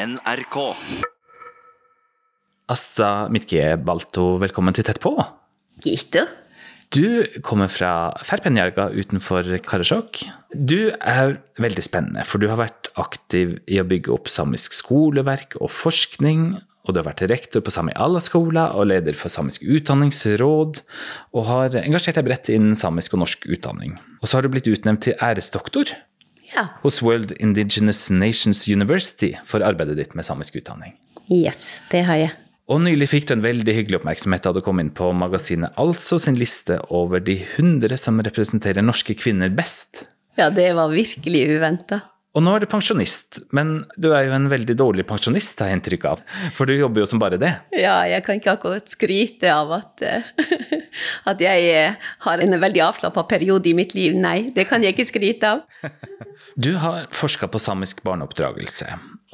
NRK. Asta Mitkie Balto, velkommen til Tett på. Gitte. Du kommer fra Ferpenjarga utenfor Karasjok. Du er veldig spennende, for du har vært aktiv i å bygge opp samisk skoleverk og forskning. Og du har vært rektor på Sami Alla-skola og leder for Samisk utdanningsråd, og har engasjert deg bredt innen samisk og norsk utdanning. Og så har du blitt utnevnt til æresdoktor Ja. hos World Indigenous Nations University for arbeidet ditt med samisk utdanning. Yes, det har jeg. Og nylig fikk du en veldig hyggelig oppmerksomhet da du kom inn på magasinet Altså sin liste over de 100 som representerer norske kvinner best. Ja, det var virkelig uventa. Og nå er du pensjonist, men du er jo en veldig dårlig pensjonist, har jeg inntrykk av. For du jobber jo som bare det. Ja, jeg kan ikke akkurat skryte av at, eh, at jeg eh, har en veldig avslappa periode i mitt liv. Nei, det kan jeg ikke skryte av. Du har forska på samisk barneoppdragelse,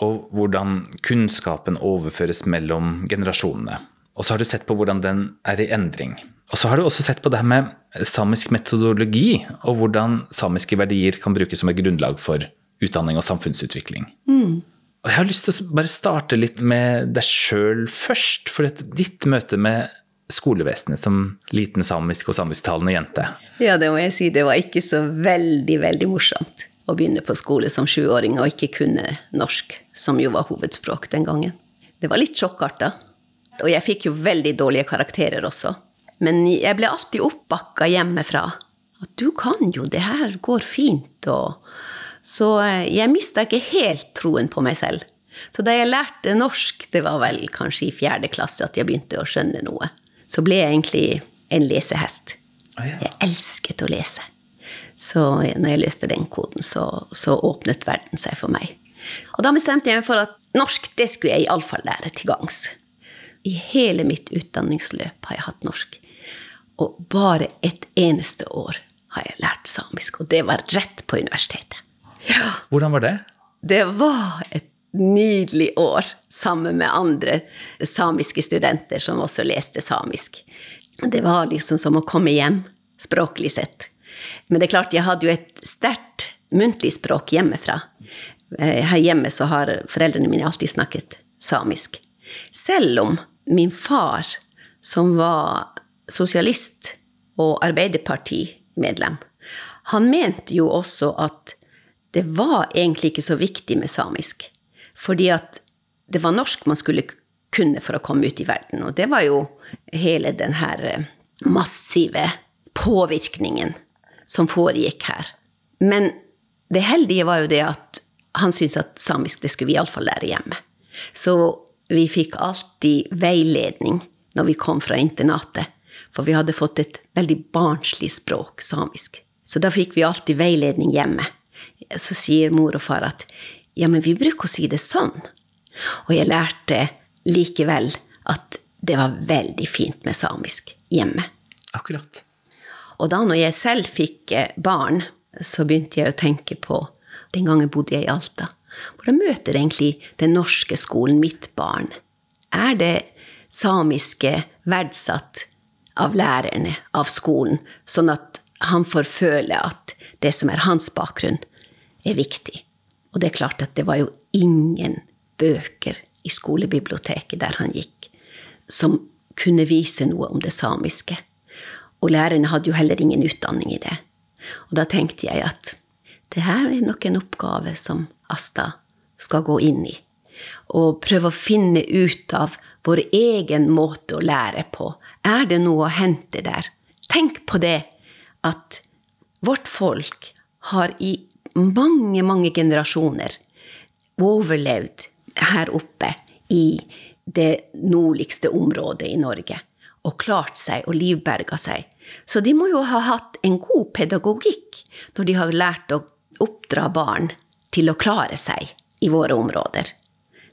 og hvordan kunnskapen overføres mellom generasjonene. Og så har du sett på hvordan den er i endring. Og så har du også sett på det her med samisk metodologi, og hvordan samiske verdier kan brukes som et grunnlag for utdanning og samfunnsutvikling. Og jeg har lyst til å bare starte litt med deg sjøl først, for ditt møte med skolevesenet som liten samisk og samisktalende jente. Ja, det må jeg si. Det var ikke så veldig, veldig morsomt å begynne på skole som sjuåring og ikke kunne norsk, som jo var hovedspråk den gangen. Det var litt sjokkarta. Og jeg fikk jo veldig dårlige karakterer også. Men jeg ble alltid oppbakka hjemmefra. At du kan jo, det her går fint. Og så eh, jeg mista ikke helt troen på meg selv. Så da jeg lærte norsk, det var vel kanskje i fjerde klasse at jeg begynte å skjønne noe, så ble jeg egentlig en lesehest. Jeg elsket å lese. Så når jeg løste den koden, så, så åpnet verden seg for meg. Og da bestemte jeg meg for at norsk, det skulle jeg iallfall lære til gangs. I hele mitt utdanningsløp har jeg hatt norsk. Og bare et eneste år har jeg lært samisk, og det var rett på universitetet. Ja. Hvordan var det? Det var et nydelig år sammen med andre samiske studenter som også leste samisk. Det var liksom som å komme hjem, språklig sett. Men det er klart, jeg hadde jo et sterkt muntlig språk hjemmefra. Eh, Her hjemme så har foreldrene mine alltid snakket samisk. Selv om min far, som var sosialist og arbeiderpartimedlem, han mente jo også at det var egentlig ikke så viktig med samisk. Fordi at det var norsk man skulle kunne for å komme ut i verden. Og det var jo hele den her eh, massive påvirkningen som foregikk her. Men det heldige var jo det at han syntes at samisk det skulle vi iallfall lære hjemme. Så vi fikk alltid veiledning når vi kom fra internatet. For vi hadde fått et veldig barnslig språk, samisk. Så da fikk vi alltid veiledning hjemme. Så sier mor og far at ja, men vi bruker å si det sånn. Og jeg lærte likevel at det var veldig fint med samisk hjemme. Akkurat. Og da når jeg selv fikk eh, barn, så begynte jeg å tenke på Den gangen bodde jeg i Alta. Hvordan møter egentlig den norske skolen mitt barn? Er det samiske verdsatt av lærerne, av skolen, sånn at han får føle at det som er hans bakgrunn, er viktig? Og det er klart at det var jo ingen bøker i skolebiblioteket der han gikk, som kunne vise noe om det samiske. Og lærerne hadde jo heller ingen utdanning i det. Og da tenkte jeg at det her er nok en oppgave som Asta skal gå inn i. Og prøve å finne ut av vår egen måte å lære på. Er det noe å hente der? Tenk på det at vårt folk har i mange, mange generasjoner overlevd her oppe i det nordligste området i Norge og klart seg og livberga seg. Så de må jo ha hatt en god pedagogikk når de har lært å oppdra barn til å klare seg i våre områder.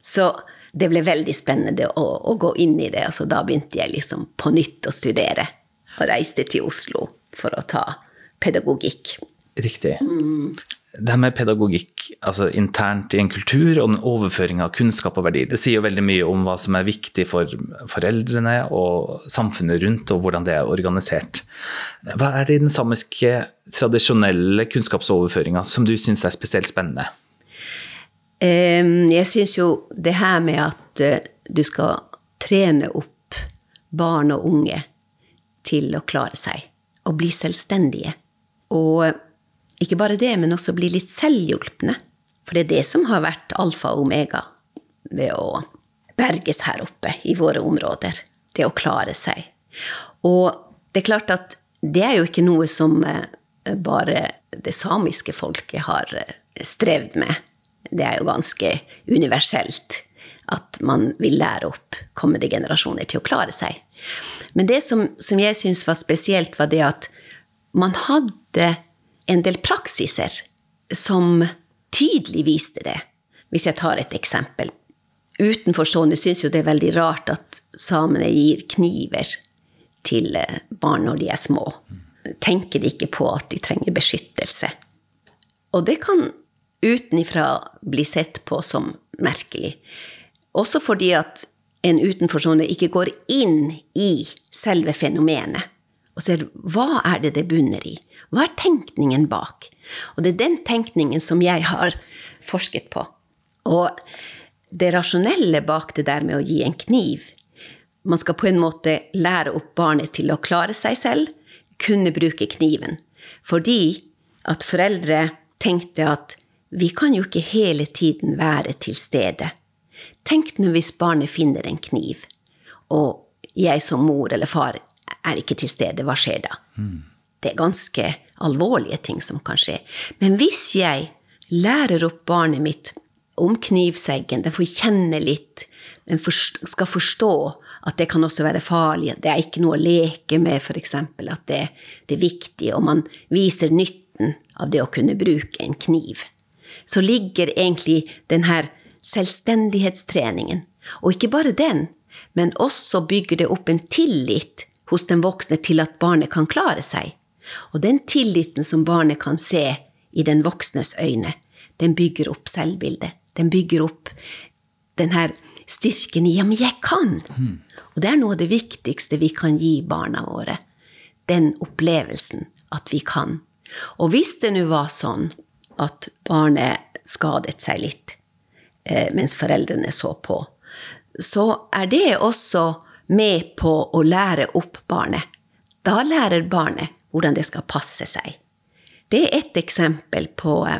Så det ble veldig spennende å, å gå inn i det, og så da begynte jeg liksom på nytt å studere. Og reiste til Oslo for å ta pedagogikk. Riktig. Det her med pedagogikk altså internt i en kultur og den overføring av kunnskap og verdier, det sier jo veldig mye om hva som er viktig for foreldrene og samfunnet rundt, og hvordan det er organisert. Hva er det i den samiske tradisjonelle kunnskapsoverføringa som du syns er spesielt spennende? Jeg syns jo det her med at eh, du skal trene opp barn og unge til å klare seg og bli selvstendige. Og ikke bare det, men også bli litt selvhjulpne. For det er det som har vært alfa og omega ved å berges her oppe i våre områder. Det å klare seg. Og det er klart at det er jo ikke noe som eh, bare det samiske folket har eh, strevd med. Det er jo ganske universelt at man vil lære opp kommende generasjoner til å klare seg. Men det som, som jeg syns var spesielt, var det at man hadde en del praksiser som tydelig viste det. Hvis jeg tar et eksempel. Utenforstående syns jo det er veldig rart at samene gir kniver til eh, barn når de er små. Tenker de ikke på at de trenger beskyttelse. Og det kan utenifra bli sett på som merkelig. Også fordi at en utenforstående ikke går inn i selve fenomenet og ser hva er det det bunner i? Hva er tenkningen bak? Og det er den tenkningen som jeg har forsket på. Og det rasjonelle bak det der med å gi en kniv Man skal på en måte lære opp barnet til å klare seg selv, kunne bruke kniven. Fordi at foreldre tenkte at vi kan jo ikke hele tiden være til stede. Tenk nå hvis barnet finner en kniv, og jeg som mor eller far er ikke til stede, hva skjer da? Det er ganske alvorlige ting som kan skje. Men hvis jeg lærer opp barnet mitt om knivseggen, den får kjenne litt, den skal forstå at det kan også være farlig, det er ikke noe å leke med, f.eks., at det, det er viktig, og man viser nytten av det å kunne bruke en kniv, så ligger egentlig denne selvstendighetstreningen. Og ikke bare den, men også bygger det opp en tillit hos den voksne til at barnet kan klare seg. Og den tilliten som barnet kan se i den voksnes øyne, den bygger opp selvbildet. Den bygger opp den her styrken i 'ja, men jeg kan'. Og det er noe av det viktigste vi kan gi barna våre. Den opplevelsen at vi kan. Og hvis det nå var sånn at barnet skadet seg litt eh, mens foreldrene så på, så er det også med på å lære opp barnet. Da lærer barnet hvordan det skal passe seg. Det er ett eksempel på eh,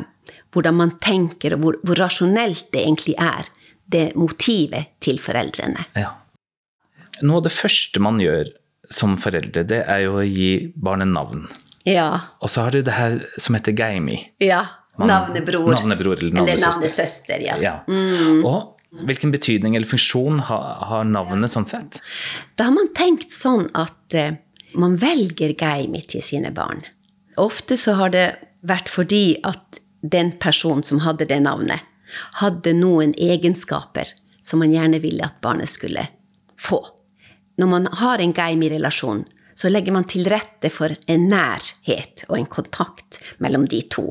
hvordan man tenker, og hvor, hvor rasjonelt det egentlig er, det motivet til foreldrene. Ja. Noe av det første man gjør som foreldre, det er jo å gi barnet navn. Ja. Og så har du det her som heter Geimi. ja. Man- Navnebror. Navnebror eller navnesøster. Eller navnesøster. ja. Ja. Og hvilken betydning eller funksjon har, har navnet sånn sett? Da har man tenkt sånn at eh, man velger Geimi til sine barn. Ofte så har det vært fordi at den personen som hadde det navnet, hadde noen egenskaper som man gjerne ville at barnet skulle få. Når man har en Geimi-relasjon, så legger man til rette for en nærhet og en kontakt mellom de to.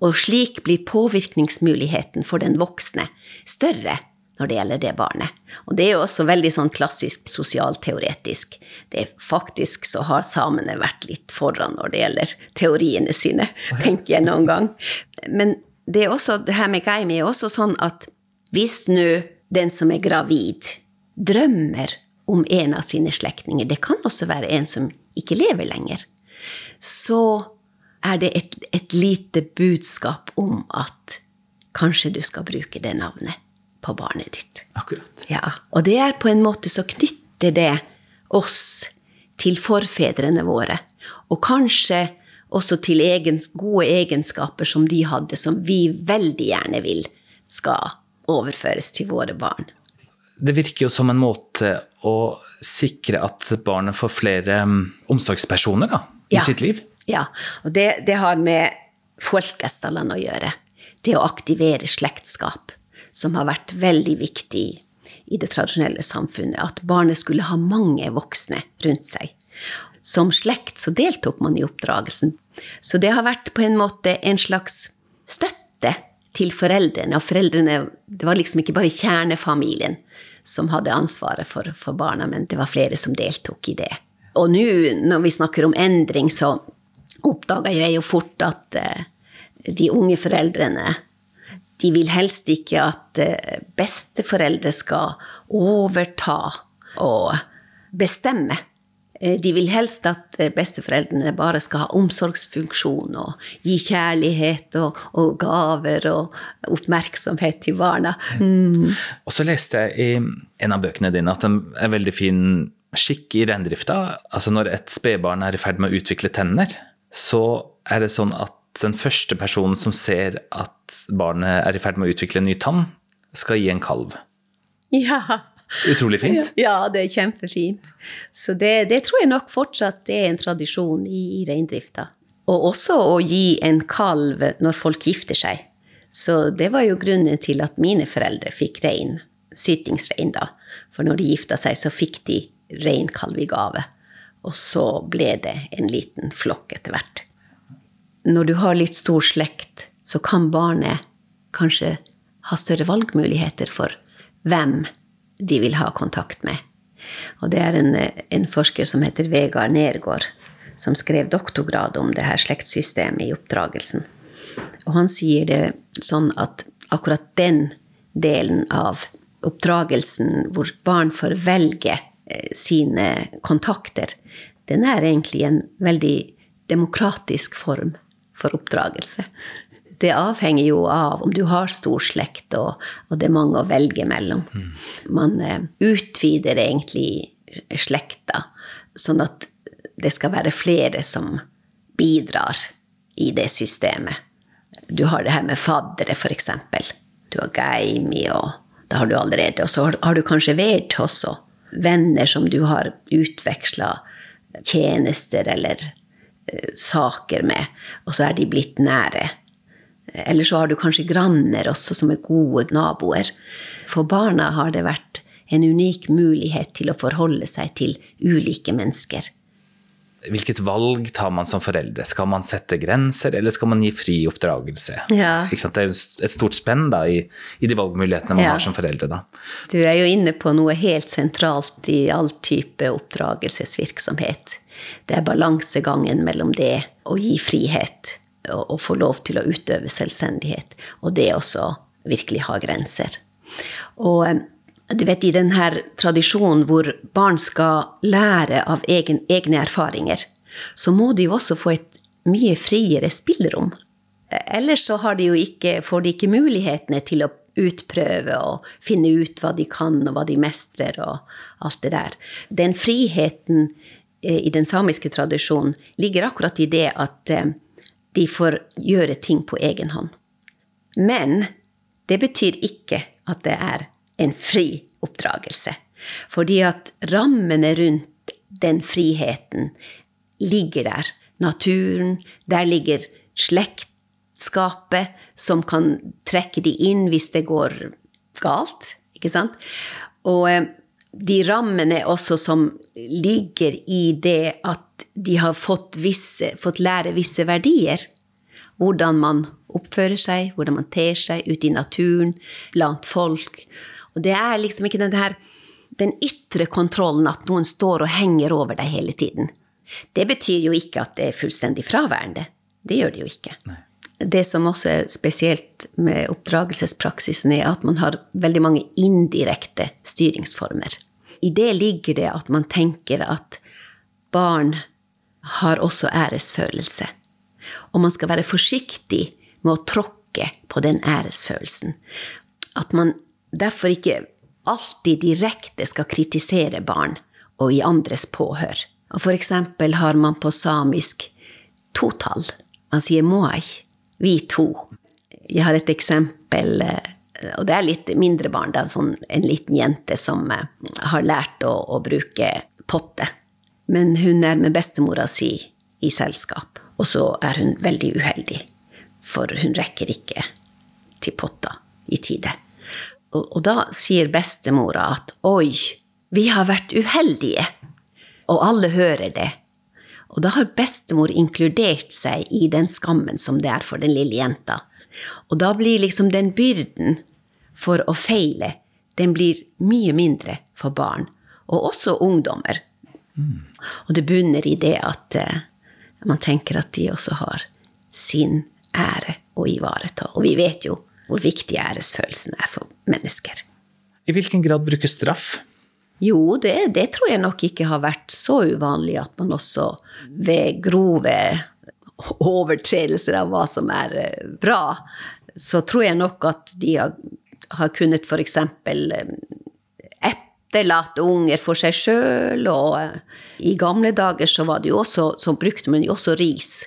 Og slik blir påvirkningsmuligheten for den voksne større når det gjelder det barnet. Og det er jo også veldig sånn klassisk sosialteoretisk. Det er faktisk så har samene vært litt foran når det gjelder teoriene sine, tenker jeg noen gang. Men det er også, det her med Gaimi er også sånn at hvis nå den som er gravid, drømmer om en av sine slektninger, det kan også være en som ikke lever lenger, så er det et, et lite budskap om at kanskje du skal bruke det navnet på barnet ditt. Akkurat. Ja, og det er på en måte så knytter det oss til forfedrene våre, og kanskje også til egen, gode egenskaper som de hadde, som vi veldig gjerne vil skal overføres til våre barn. Det virker jo som en måte å sikre at barnet får flere mm, omsorgspersoner da, i Ja. sitt liv. Ja, og det, det har med folkestallene å gjøre. Det å aktivere slektskap, som har vært veldig viktig i det tradisjonelle samfunnet. At barnet skulle ha mange voksne rundt seg. Som slekt så deltok man i oppdragelsen. Så det har vært på en måte en slags støtte til foreldrene. Og foreldrene, det var liksom ikke bare kjernefamilien som hadde ansvaret for, for barna, men det var flere som deltok i det. Og nå når vi snakker om endring, så oppdaga jeg jo fort at eh, de unge foreldrene de vil helst ikke at eh, besteforeldre skal overta og bestemme. Eh, de vil helst at eh, besteforeldrene bare skal ha omsorgsfunksjon og gi kjærlighet og, og gaver og oppmerksomhet til barna. Mm. Og så leste jeg i en av bøkene dine at en er veldig fin skikk i reindrifta, altså når et spedbarn er i ferd med å utvikle tenner, så er det sånn at den første personen som ser at barnet er i ferd med å utvikle en ny tann, skal gi en kalv. Ja. Utrolig fint. Ja, det er kjempefint. Så det, det tror jeg nok fortsatt er en tradisjon i, i reindrifta. Og også å gi en kalv når folk gifter seg. Så det var jo grunnen til at mine foreldre fikk rein, sytingsrein, da. For når de gifta seg, så fikk de reinkalv i gave. Og så ble det en liten flokk etter hvert. Når du har litt stor slekt, så kan barnet kanskje ha større valgmuligheter for hvem de vil ha kontakt med. Og det er en, en forsker som heter Vegard Nergård, som skrev doktorgrad om det her slektssystemet i oppdragelsen. Og han sier det sånn at akkurat den delen av oppdragelsen hvor barn får velge eh, sine kontakter, den er egentlig en veldig demokratisk form for oppdragelse det avhenger jo av om du har stor slekt, og, og det er mange å velge mellom. Mm. Man eh, utvider egentlig slekta, sånn at det skal være flere som bidrar i det systemet. Du har det her med faddere, f.eks. Du har Geimi, og da har du allerede Og så har, har du kanskje vært også. Venner som du har utveksla tjenester eller uh, saker med, og så er de blitt nære. Eller så har du kanskje granner også som er gode naboer. For barna har det vært en unik mulighet til å forholde seg til ulike mennesker. Hvilket valg tar man som foreldre? Skal man sette grenser, eller skal man gi fri oppdragelse? Ja. Det er et stort spenn da, i, i, de valgmulighetene man ja. har som foreldre. Da. Du er jo inne på noe helt sentralt i all type oppdragelsesvirksomhet. Det er balansegangen mellom det å gi frihet å, få lov til å utøve selvstendighet. Og det også virkelig ha grenser. Og eh, du vet, i denne tradisjonen hvor barn skal lære av egen, egne erfaringer, så må de jo også få et mye friere spillerom. Ellers så de ikke, får de ikke mulighetene til å utprøve og finne ut hva de kan, og hva de mestrer, og alt det der. Den friheten eh, i den samiske tradisjonen ligger akkurat i det at eh, de får gjøre ting på egen hånd. Men det betyr ikke at det er en fri oppdragelse. Fordi at rammene rundt den friheten ligger der. Naturen, der ligger slektskapet som kan trekke de inn hvis det går galt. Ikke sant? Og eh, de rammene også som ligger i det at de har fått, visse, fått lære visse verdier. Hvordan man oppfører seg, hvordan man ter seg ute i naturen, blant folk. Og det er liksom ikke den her den ytre kontrollen at noen står og henger over deg hele tiden. Det betyr jo ikke at det er fullstendig fraværende. Det gjør det jo ikke. Nei. Det som også er spesielt med oppdragelsespraksisen, er at man har veldig mange indirekte styringsformer. I det ligger det at man tenker at barn har også æresfølelse. Og man skal være forsiktig med å tråkke på den æresfølelsen. At man derfor ikke alltid direkte skal kritisere barn og i andres påhør. Og for eksempel har man på samisk totall. Man sier moai, vi to. Jeg har et eksempel, eh, og det er litt mindre barn. Er sånn en liten jente som eh, har lært å, å bruke potte. Men hun er med bestemora si i selskap. Og så er hun veldig uheldig, for hun rekker ikke til potta i tide. Og, og da sier bestemora at oi, vi har vært uheldige. Og alle hører det. Og da har bestemor inkludert seg i den skammen som det er for den lille jenta. Og da blir liksom den byrden for å feile, den blir mye mindre for barn. Og også ungdommer. Mm. Og det bunner i det at uh, man tenker at de også har sin ære å ivareta. Og vi vet jo hvor viktig æresfølelsen er for mennesker. I hvilken grad brukes straff? Jo, det, det, tror jeg nok ikke har vært så uvanlig at man også ved grove overtredelser av hva som er eh, bra, så tror jeg nok at de har, har kunnet f.eks. Eh, etterlate unger for seg sjøl, og eh, i gamle dager så var det jo også, så brukte man jo også ris.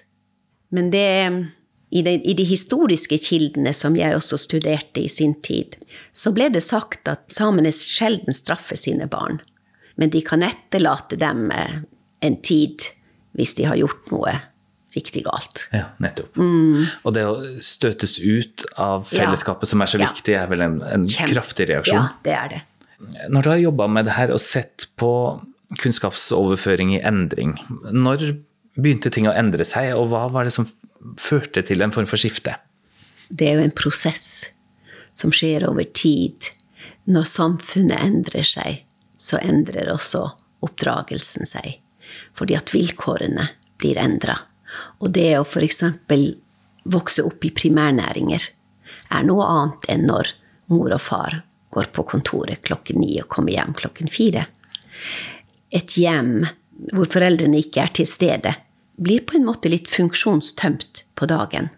Men det i de, i de, historiske kildene som jeg også studerte i sin tid, så ble det sagt at samene sjelden straffer sine barn, men de kan etterlate dem en tid hvis de har gjort noe riktig galt. Ja, nettopp. Mm. Og det å støtes ut av fellesskapet ja. som er så viktig, er vel en, en kraftig reaksjon? Ja, det er det. Når du har jobba med det her og sett på kunnskapsoverføring i endring, når begynte ting å endre seg, og hva var det som førte til en form for skifte? Det er jo en prosess som skjer over tid. Når samfunnet endrer seg, så endrer også oppdragelsen seg. Fordi at vilkårene blir endra. Og det å f.eks. vokse opp i primærnæringer er noe annet enn når mor og far går på kontoret klokken ni og kommer hjem klokken fire. Et hjem hvor foreldrene ikke er til stede, blir på en måte litt funksjonstømt på dagen.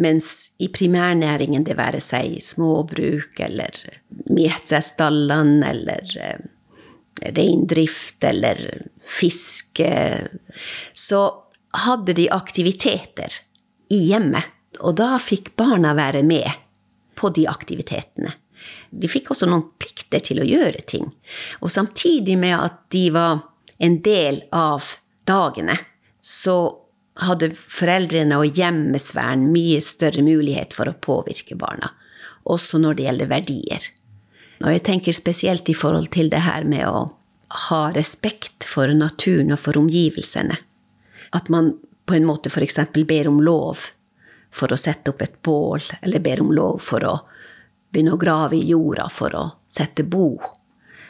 Mens i primærnæringen, det være seg småbruk eller Mietsästallan eller eh, reindrift eller fiske, så hadde de aktiviteter i hjemmet. Og da fikk barna være med på de aktivitetene. De fikk også noen plikter til å gjøre ting. Og samtidig med at de var en del av dagene, så hadde foreldrene og hjemmesfæren mye større mulighet for å påvirke barna. Også når det gjelder verdier. Og jeg tenker spesielt i forhold til det her med å ha respekt for naturen og for omgivelsene. At man på en måte f.eks. ber om lov for å sette opp et bål, eller ber om lov for å begynne å grave i jorda for å sette bo.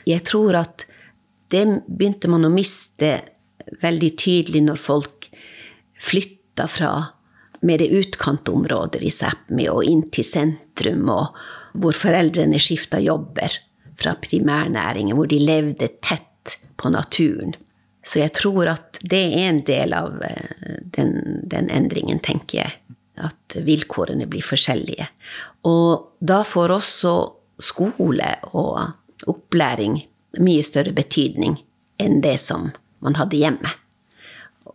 Jeg tror at det begynte man å miste veldig tydelig når folk flytta fra mer utkantområder i Sápmi og inn til sentrum, og hvor foreldrene skifta jobber fra primærnæringen, hvor de levde tett på naturen. Så jeg tror at det er en del av eh, den, den, endringen, tenker jeg. At vilkårene blir forskjellige. Og da får også skole og opplæring mye større betydning enn det som man hadde hjemme.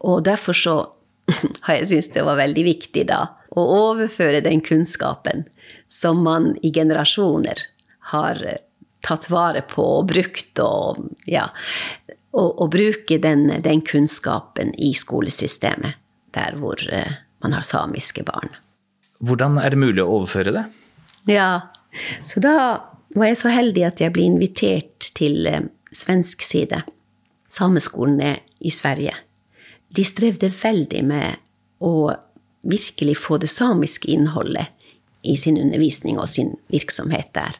Og derfor så har jeg syntes det var veldig viktig da å overføre den kunnskapen som man i generasjoner har tatt vare på og brukt og ja, å, bruke den, den, kunnskapen i skolesystemet, der hvor uh, man har samiske barn. Hvordan er det mulig å overføre det? Ja, så da var jeg så heldig at jeg ble invitert til uh, svensk side. Sameskolen er i Sverige. De strevde veldig med å virkelig få det samiske innholdet i sin undervisning og sin virksomhet der.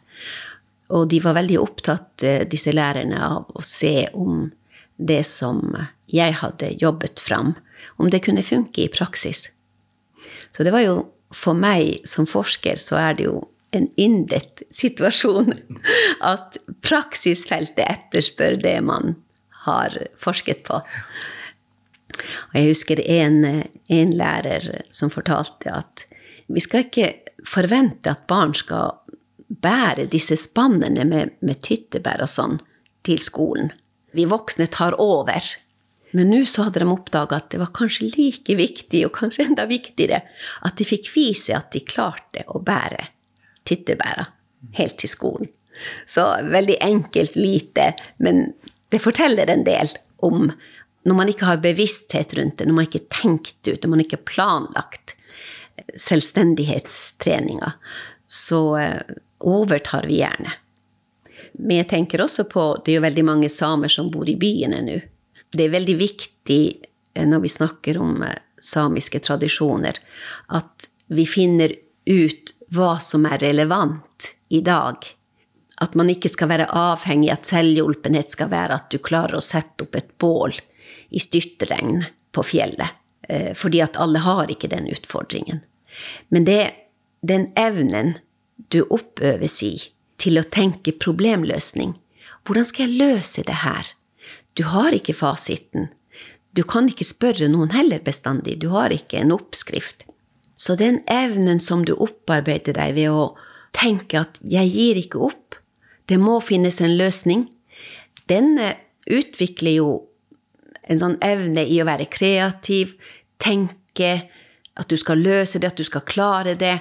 Og de var veldig opptatt, eh, disse lærerne, av å se om det som jeg hadde jobbet fram, om det kunne funke i praksis. Så det var jo for meg som forsker så er det jo en yndet situasjon at praksisfeltet etterspør det man har forsket på. Og jeg husker en, en lærer som fortalte at vi skal ikke forvente at barn skal bære disse spannene med, med tyttebær og sånn til skolen vi voksne tar over. Men nå så hadde de oppdaga at det var kanskje like viktig, og kanskje enda viktigere, at de fikk vise at de klarte å bære tyttebæra helt til skolen. Så veldig enkelt, lite, men det forteller en del om når man ikke har bevissthet rundt det, når man ikke har tenkt ut, når man ikke har planlagt selvstendighetstreninga, så eh, overtar vi gjerne. Men jeg tenker også på Det er jo veldig mange samer som bor i byene nå. Det er veldig viktig eh, når vi snakker om eh, samiske tradisjoner, at vi finner ut hva som er relevant i dag. At man ikke skal være avhengig av at selvhjulpenhet skal være at du klarer å sette opp et bål i styrtregn på fjellet. Eh, fordi at alle har ikke den utfordringen. Men det, den evnen du oppøves i til å tenke problemløsning. Hvordan skal jeg løse det her? Du har ikke fasiten. Du kan ikke spørre noen heller bestandig. Du har ikke en oppskrift. Så den evnen som du opparbeider deg ved å tenke at 'jeg gir ikke opp', det må finnes en løsning, den utvikler jo en sånn evne i å være kreativ, tenke at du skal løse det, at du skal klare det.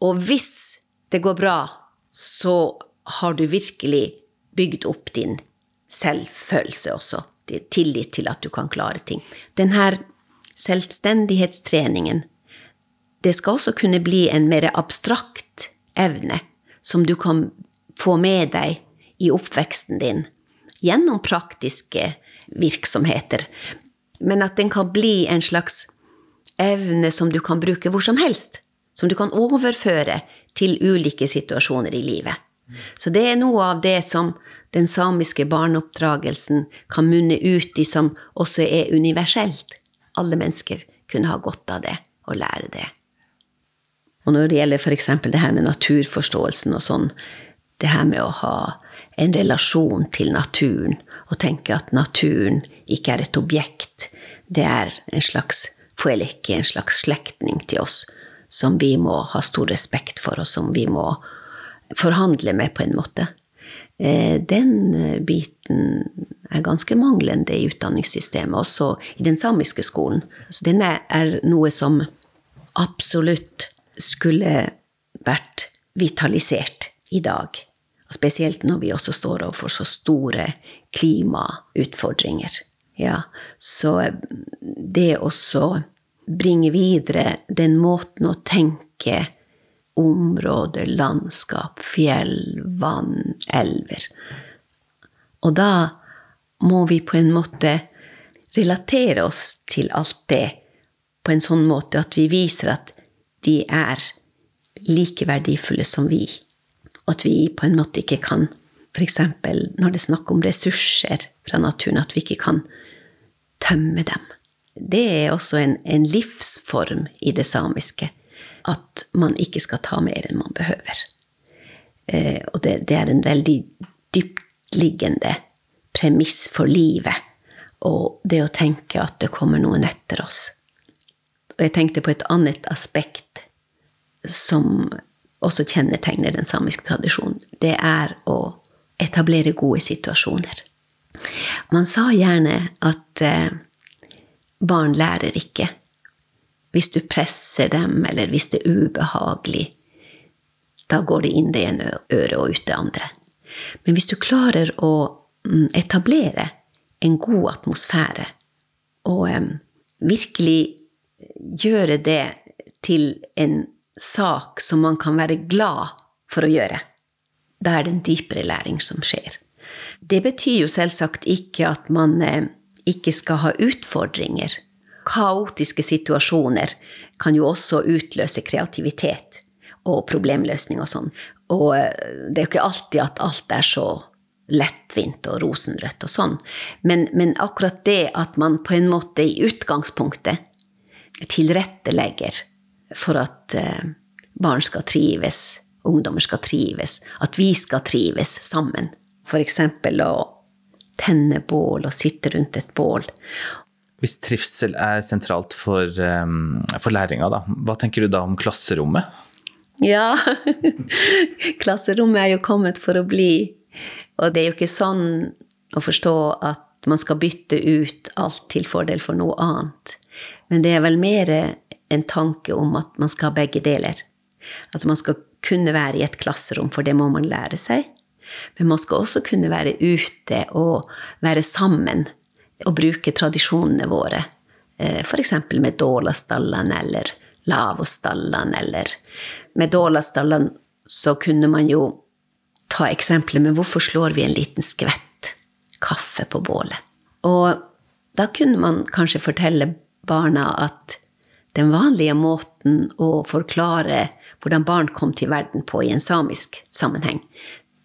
Og hvis det går bra, så har du virkelig bygd opp din selvfølelse også. Tillit til at du kan klare ting. Denne selvstendighetstreningen, det skal også kunne bli en mer abstrakt evne som du kan få med deg i oppveksten din gjennom praktiske virksomheter. Men at den kan bli en slags evne som du kan bruke hvor som helst. Som du kan overføre til ulike situasjoner i livet. Så det er noe av det som den samiske barneoppdragelsen kan munne ut i, som også er universelt. Alle mennesker kunne ha godt av det, og lære det. Og når det gjelder f.eks. det her med naturforståelsen og sånn, det her med å ha en relasjon til naturen, og tenke at naturen ikke er et objekt, det er en slags foeleke, en slags slektning til oss, som vi må ha stor respekt for, og som vi må forhandle med på en måte. Eh, den eh, biten er ganske manglende i utdanningssystemet, også i den samiske skolen. Så denne er noe som absolutt skulle vært vitalisert i dag. Spesielt når vi også står overfor så store klimautfordringer. Ja, så eh, det også bringe videre den måten å tenke områder, landskap, fjell, vann, elver. Og da må vi på en måte relatere oss til alt det på en sånn måte at vi viser at de er like verdifulle som vi. Og at vi på en måte ikke kan, f.eks. når det er snakk om ressurser fra naturen, at vi ikke kan tømme dem. Det er også en, en livsform i det samiske at man ikke skal ta mer enn man behøver. Eh, og det, det, er en veldig dyptliggende premiss for livet. Og det å tenke at det kommer noen etter oss. Og jeg tenkte på et annet aspekt som også kjennetegner den samiske tradisjonen. Det er å etablere gode situasjoner. Man sa gjerne at eh, barn lærer ikke hvis du presser dem, eller hvis det er ubehagelig, da går det inn det ene øret og ut det andre. Men hvis du klarer å mm, etablere en god atmosfære, og virkelig gjøre det til en sak som man kan være glad for å gjøre, da er det en dypere læring som skjer. Det betyr jo selvsagt ikke at man ikke skal ha utfordringer kaotiske situasjoner kan jo også utløse kreativitet og problemløsning og sånn. Og eh, det er jo ikke alltid at alt er så lettvint og rosenrødt og sånn. Men, men, akkurat det at man på en måte i utgangspunktet tilrettelegger for at eh, barn skal trives, ungdommer skal trives, at vi skal trives sammen. F.eks. å tenne bål og sitte rundt et bål. Hvis trivsel er sentralt for, um, for læringa, da, hva tenker du da om klasserommet? Ja, klasserommet er jo kommet for å bli. Og det er jo ikke sånn å forstå at man skal bytte ut alt til fordel for noe annet. Men det er vel mer en tanke om at man skal ha begge deler. Altså man skal kunne være i et klasserom, for det må man lære seg. Men man skal også kunne være ute og være sammen og bruke tradisjonene våre. Eh, F.eks. med Dålastallan eller Lavostallan eller Med Dålastallan så kunne man jo ta eksempelet med hvorfor slår vi en liten skvett kaffe på bålet? Og da kunne man kanskje fortelle barna at den vanlige måten å forklare hvordan barn kom til verden på i en samisk sammenheng,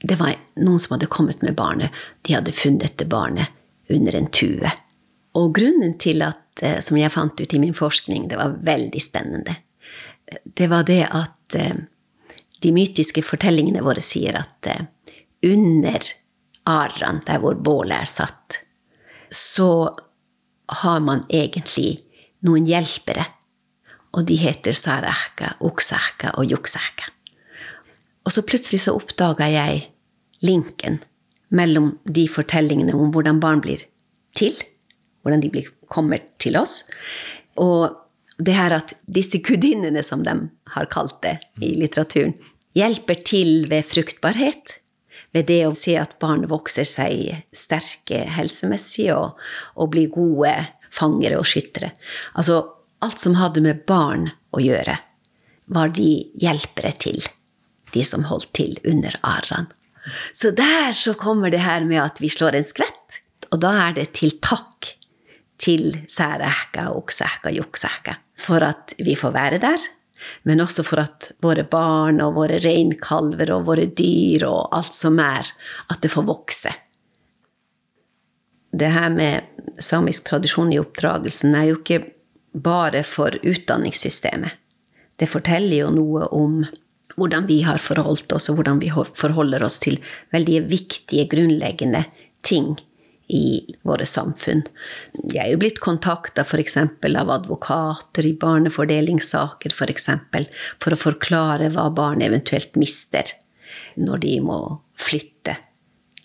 det var noen som hadde kommet med barnet. De hadde funnet det barnet under en tue. Og grunnen til at, eh, som jeg fant ut i min forskning, det var veldig spennende, det var det at at eh, de mytiske fortellingene våre sier at eh, under Aran, der hvor bålet er satt, så har man egentlig noen hjelpere. Og de heter Sarahka, Oksahka og Juksahka. Og så plutselig så oppdaga jeg linken mellom de fortellingene om hvordan barn blir til, hvordan de kommer til oss, og det her at disse gudinnene, som de har kalt det i litteraturen, hjelper til ved fruktbarhet, ved det å se at barn vokser seg sterke helsemessig og, og blir gode fangere og skyttere. Altså alt som hadde med barn å gjøre, var de hjelpere til, de som holdt til under arrene. Så der så kommer det her med at vi slår en skvett, og da er det til takk til Særæhka, Oksähka, Juksähka for at vi får være der, men også for at våre barn og våre reinkalver og våre dyr og alt som er, at det får vokse. Det her med samisk tradisjon i oppdragelsen er jo ikke bare for utdanningssystemet. Det forteller jo noe om hvordan vi har forholdt oss, og hvordan vi forholder oss til veldig viktige, grunnleggende ting i våre samfunn. Jeg er jo blitt kontakta f.eks. av advokater i barnefordelingssaker. For, eksempel, for å forklare hva barn eventuelt mister når de må flytte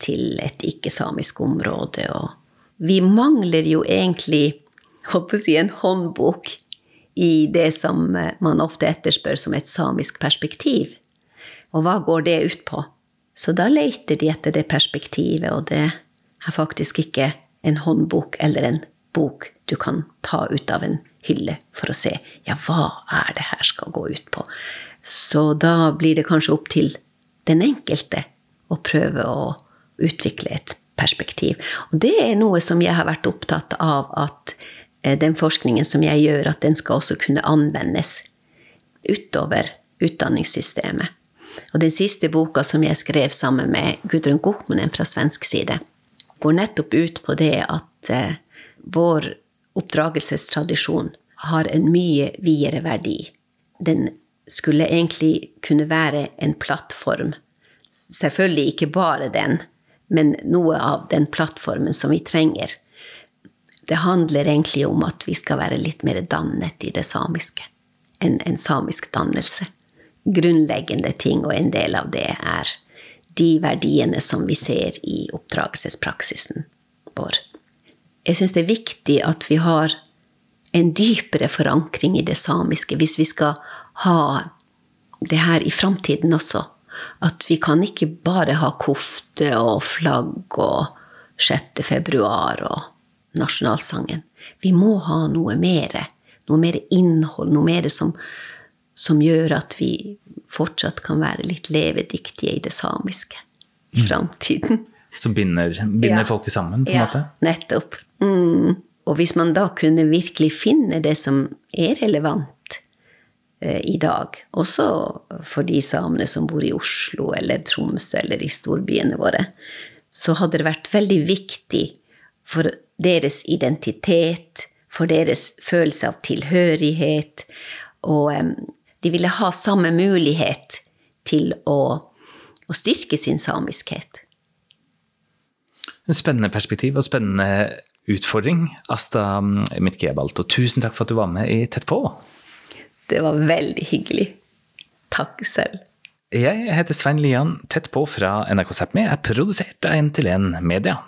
til et ikke-samisk område. Og vi mangler jo egentlig håper å si, en håndbok i det som man ofte etterspør som et samisk perspektiv. Og hva går det ut på? Så da leter de etter det perspektivet, og det er faktisk ikke en håndbok eller en bok du kan ta ut av en hylle for å se ja, hva er det her skal gå ut på. Så da blir det kanskje opp til den enkelte å prøve å utvikle et perspektiv. Og det er noe som jeg har vært opptatt av at eh, den forskningen som jeg gjør, at den skal også kunne anvendes utover utdanningssystemet. Og den siste boka som jeg skrev sammen med Gudrun Gochmanen fra svensk side, går nettopp ut på det at eh, vår oppdragelsestradisjon har en mye videre verdi. Den skulle egentlig kunne være en plattform. Selvfølgelig ikke bare den, men noe av den plattformen som vi trenger. Det handler egentlig om at vi skal være litt mer dannet i det samiske. En, en samisk dannelse. Grunnleggende ting, og en del av det er de verdiene som vi ser i oppdragelsespraksisen vår. Jeg syns det er viktig at vi har en dypere forankring i det samiske hvis vi skal ha det her i framtiden også. At vi kan ikke bare ha kofte og flagg og 6. februar og nasjonalsangen. Vi må ha noe mer. Noe mer innhold, noe mer som, som gjør at vi fortsatt kan være litt levedyktige i det samiske i mm. framtiden. Som binder, binder ja. folket sammen, på en ja, måte? Ja, nettopp. Mm. Og hvis man da kunne virkelig finne det som er relevant eh, i dag, også for de samene som bor i Oslo eller Tromsø eller i storbyene våre, så hadde det vært veldig viktig for deres identitet, for deres følelse av tilhørighet, og de ville ha samme mulighet til å, å styrke sin samiskhet. En spennende perspektiv og spennende utfordring, Asta Mitkebalt. Og tusen takk for at du var med i Tett på. Det var veldig hyggelig. Takk selv. Jeg heter Svein Lian. Tett på fra NRK Sápmi er produsert av 1-1 Media.